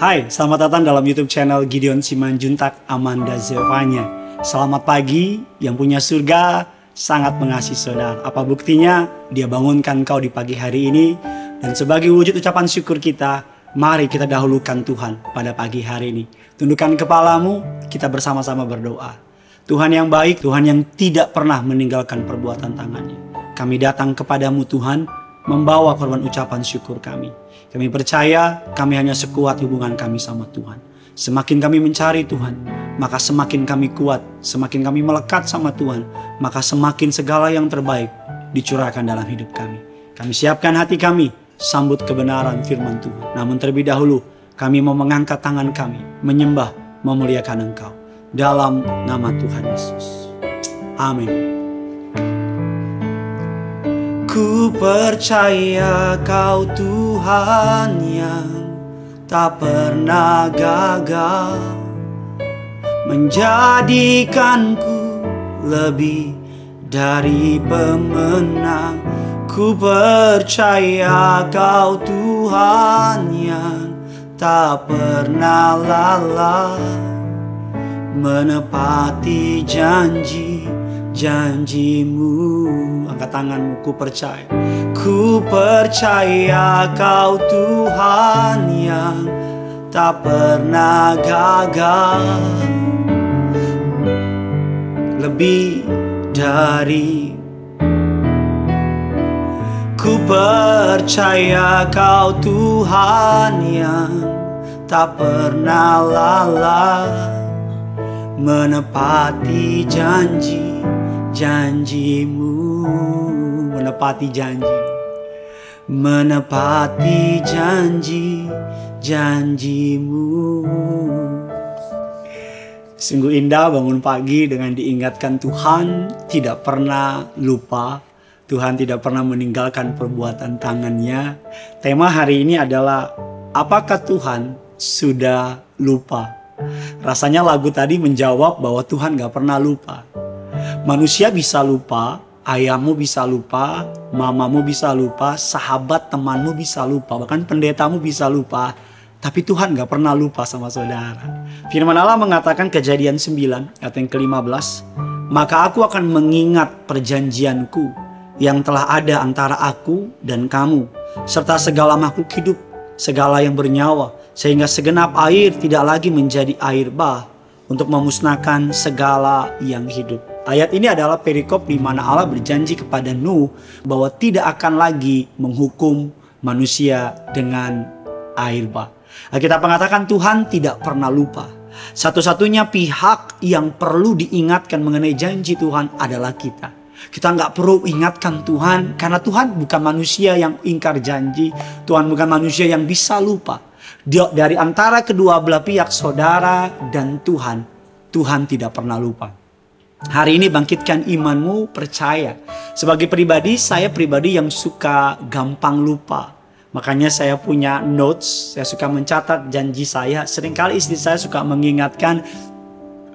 Hai, selamat datang dalam YouTube channel Gideon Simanjuntak Amanda Zevanya. Selamat pagi, yang punya surga sangat mengasihi saudara. Apa buktinya? Dia bangunkan kau di pagi hari ini dan sebagai wujud ucapan syukur kita, mari kita dahulukan Tuhan pada pagi hari ini. Tundukkan kepalamu, kita bersama-sama berdoa. Tuhan yang baik, Tuhan yang tidak pernah meninggalkan perbuatan tangannya. Kami datang kepadamu Tuhan, membawa korban ucapan syukur kami. Kami percaya kami hanya sekuat hubungan kami sama Tuhan. Semakin kami mencari Tuhan, maka semakin kami kuat, semakin kami melekat sama Tuhan, maka semakin segala yang terbaik dicurahkan dalam hidup kami. Kami siapkan hati kami, sambut kebenaran firman Tuhan. Namun terlebih dahulu, kami mau mengangkat tangan kami, menyembah, memuliakan Engkau. Dalam nama Tuhan Yesus. Amin. Ku percaya kau Tuhan yang tak pernah gagal. Menjadikanku lebih dari pemenang. Ku percaya kau Tuhan yang tak pernah lalai Menepati janji janjimu Angkat tanganmu ku percaya. Ku percaya kau Tuhan yang tak pernah gagal. Lebih dari Ku percaya kau Tuhan yang tak pernah lalai. Menepati janji janjimu menepati janji. Menepati janji janjimu. Sungguh indah bangun pagi dengan diingatkan Tuhan tidak pernah lupa. Tuhan tidak pernah meninggalkan perbuatan tangannya. Tema hari ini adalah Apakah Tuhan sudah lupa? Rasanya lagu tadi menjawab bahwa Tuhan gak pernah lupa Manusia bisa lupa, ayahmu bisa lupa, mamamu bisa lupa, sahabat temanmu bisa lupa, bahkan pendetamu bisa lupa. Tapi Tuhan gak pernah lupa sama saudara. Firman Allah mengatakan kejadian 9 ayat yang ke-15. Maka aku akan mengingat perjanjianku yang telah ada antara aku dan kamu. Serta segala makhluk hidup, segala yang bernyawa. Sehingga segenap air tidak lagi menjadi air bah untuk memusnahkan segala yang hidup. Ayat ini adalah perikop di mana Allah berjanji kepada Nuh bahwa tidak akan lagi menghukum manusia dengan air bah. Kita mengatakan Tuhan tidak pernah lupa. Satu-satunya pihak yang perlu diingatkan mengenai janji Tuhan adalah kita. Kita nggak perlu ingatkan Tuhan karena Tuhan bukan manusia yang ingkar janji. Tuhan bukan manusia yang bisa lupa. Dari antara kedua belah pihak saudara dan Tuhan, Tuhan tidak pernah lupa. Hari ini bangkitkan imanmu, percaya. Sebagai pribadi, saya pribadi yang suka gampang lupa. Makanya saya punya notes, saya suka mencatat janji saya. Seringkali istri saya suka mengingatkan,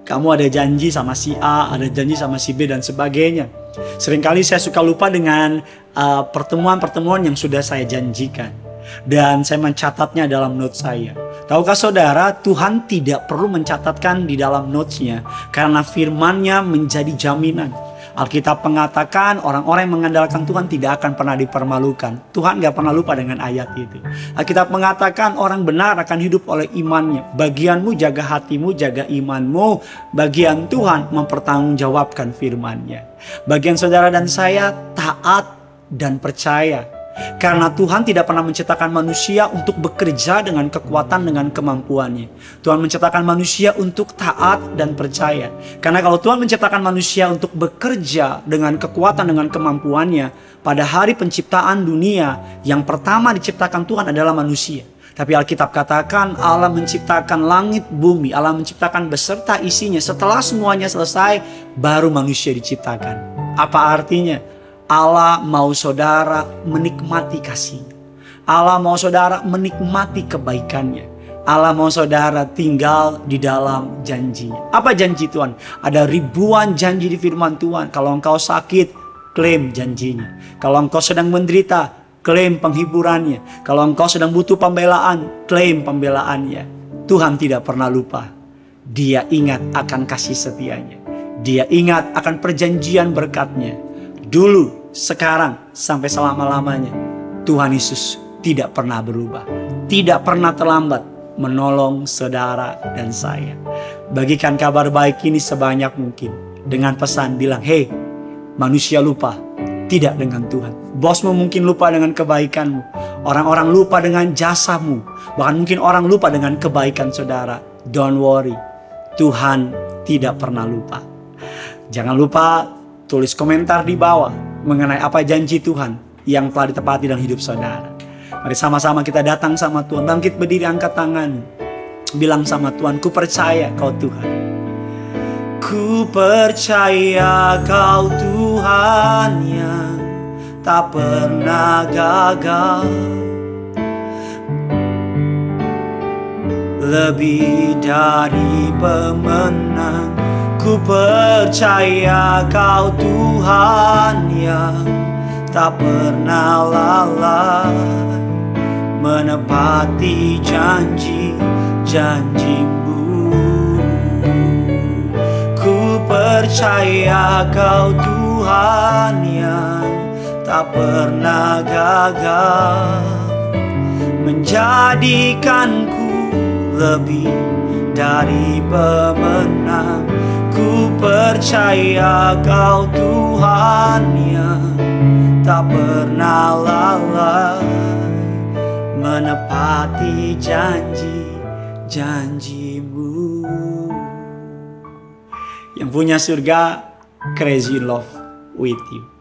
kamu ada janji sama si A, ada janji sama si B dan sebagainya. Seringkali saya suka lupa dengan uh, pertemuan-pertemuan uh, yang sudah saya janjikan. Dan saya mencatatnya dalam notes saya. Tahukah saudara, Tuhan tidak perlu mencatatkan di dalam notesnya karena firmannya menjadi jaminan. Alkitab mengatakan orang-orang yang mengandalkan Tuhan tidak akan pernah dipermalukan. Tuhan gak pernah lupa dengan ayat itu. Alkitab mengatakan orang benar akan hidup oleh imannya. Bagianmu jaga hatimu, jaga imanmu. Bagian Tuhan mempertanggungjawabkan firmannya. Bagian saudara dan saya taat dan percaya karena Tuhan tidak pernah menciptakan manusia untuk bekerja dengan kekuatan dengan kemampuannya. Tuhan menciptakan manusia untuk taat dan percaya. Karena kalau Tuhan menciptakan manusia untuk bekerja dengan kekuatan dengan kemampuannya, pada hari penciptaan dunia yang pertama diciptakan Tuhan adalah manusia. Tapi Alkitab katakan Allah menciptakan langit bumi, Allah menciptakan beserta isinya. Setelah semuanya selesai, baru manusia diciptakan. Apa artinya? Allah mau saudara menikmati kasih. Allah mau saudara menikmati kebaikannya. Allah mau saudara tinggal di dalam janjinya. Apa janji Tuhan? Ada ribuan janji di firman Tuhan. Kalau engkau sakit, klaim janjinya. Kalau engkau sedang menderita, klaim penghiburannya. Kalau engkau sedang butuh pembelaan, klaim pembelaannya. Tuhan tidak pernah lupa. Dia ingat akan kasih setianya. Dia ingat akan perjanjian berkatnya. Dulu, sekarang, sampai selama-lamanya. Tuhan Yesus tidak pernah berubah. Tidak pernah terlambat menolong saudara dan saya. Bagikan kabar baik ini sebanyak mungkin. Dengan pesan bilang, hei manusia lupa tidak dengan Tuhan. Bosmu mungkin lupa dengan kebaikanmu. Orang-orang lupa dengan jasamu. Bahkan mungkin orang lupa dengan kebaikan saudara. Don't worry. Tuhan tidak pernah lupa. Jangan lupa tulis komentar di bawah mengenai apa janji Tuhan yang telah ditepati dalam hidup saudara. Mari sama-sama kita datang sama Tuhan. Bangkit berdiri angkat tangan. Bilang sama Tuhan, ku percaya kau Tuhan. Ku percaya kau Tuhan yang tak pernah gagal Lebih dari pemenang Ku percaya kau Tuhan yang tak pernah lalai Menepati janji-janjimu percaya kau Tuhan yang tak pernah gagal Menjadikanku lebih dari pemenang. Ku percaya kau Tuhan yang tak pernah lalai Menepati janji-janjimu yang punya surga crazy love with you.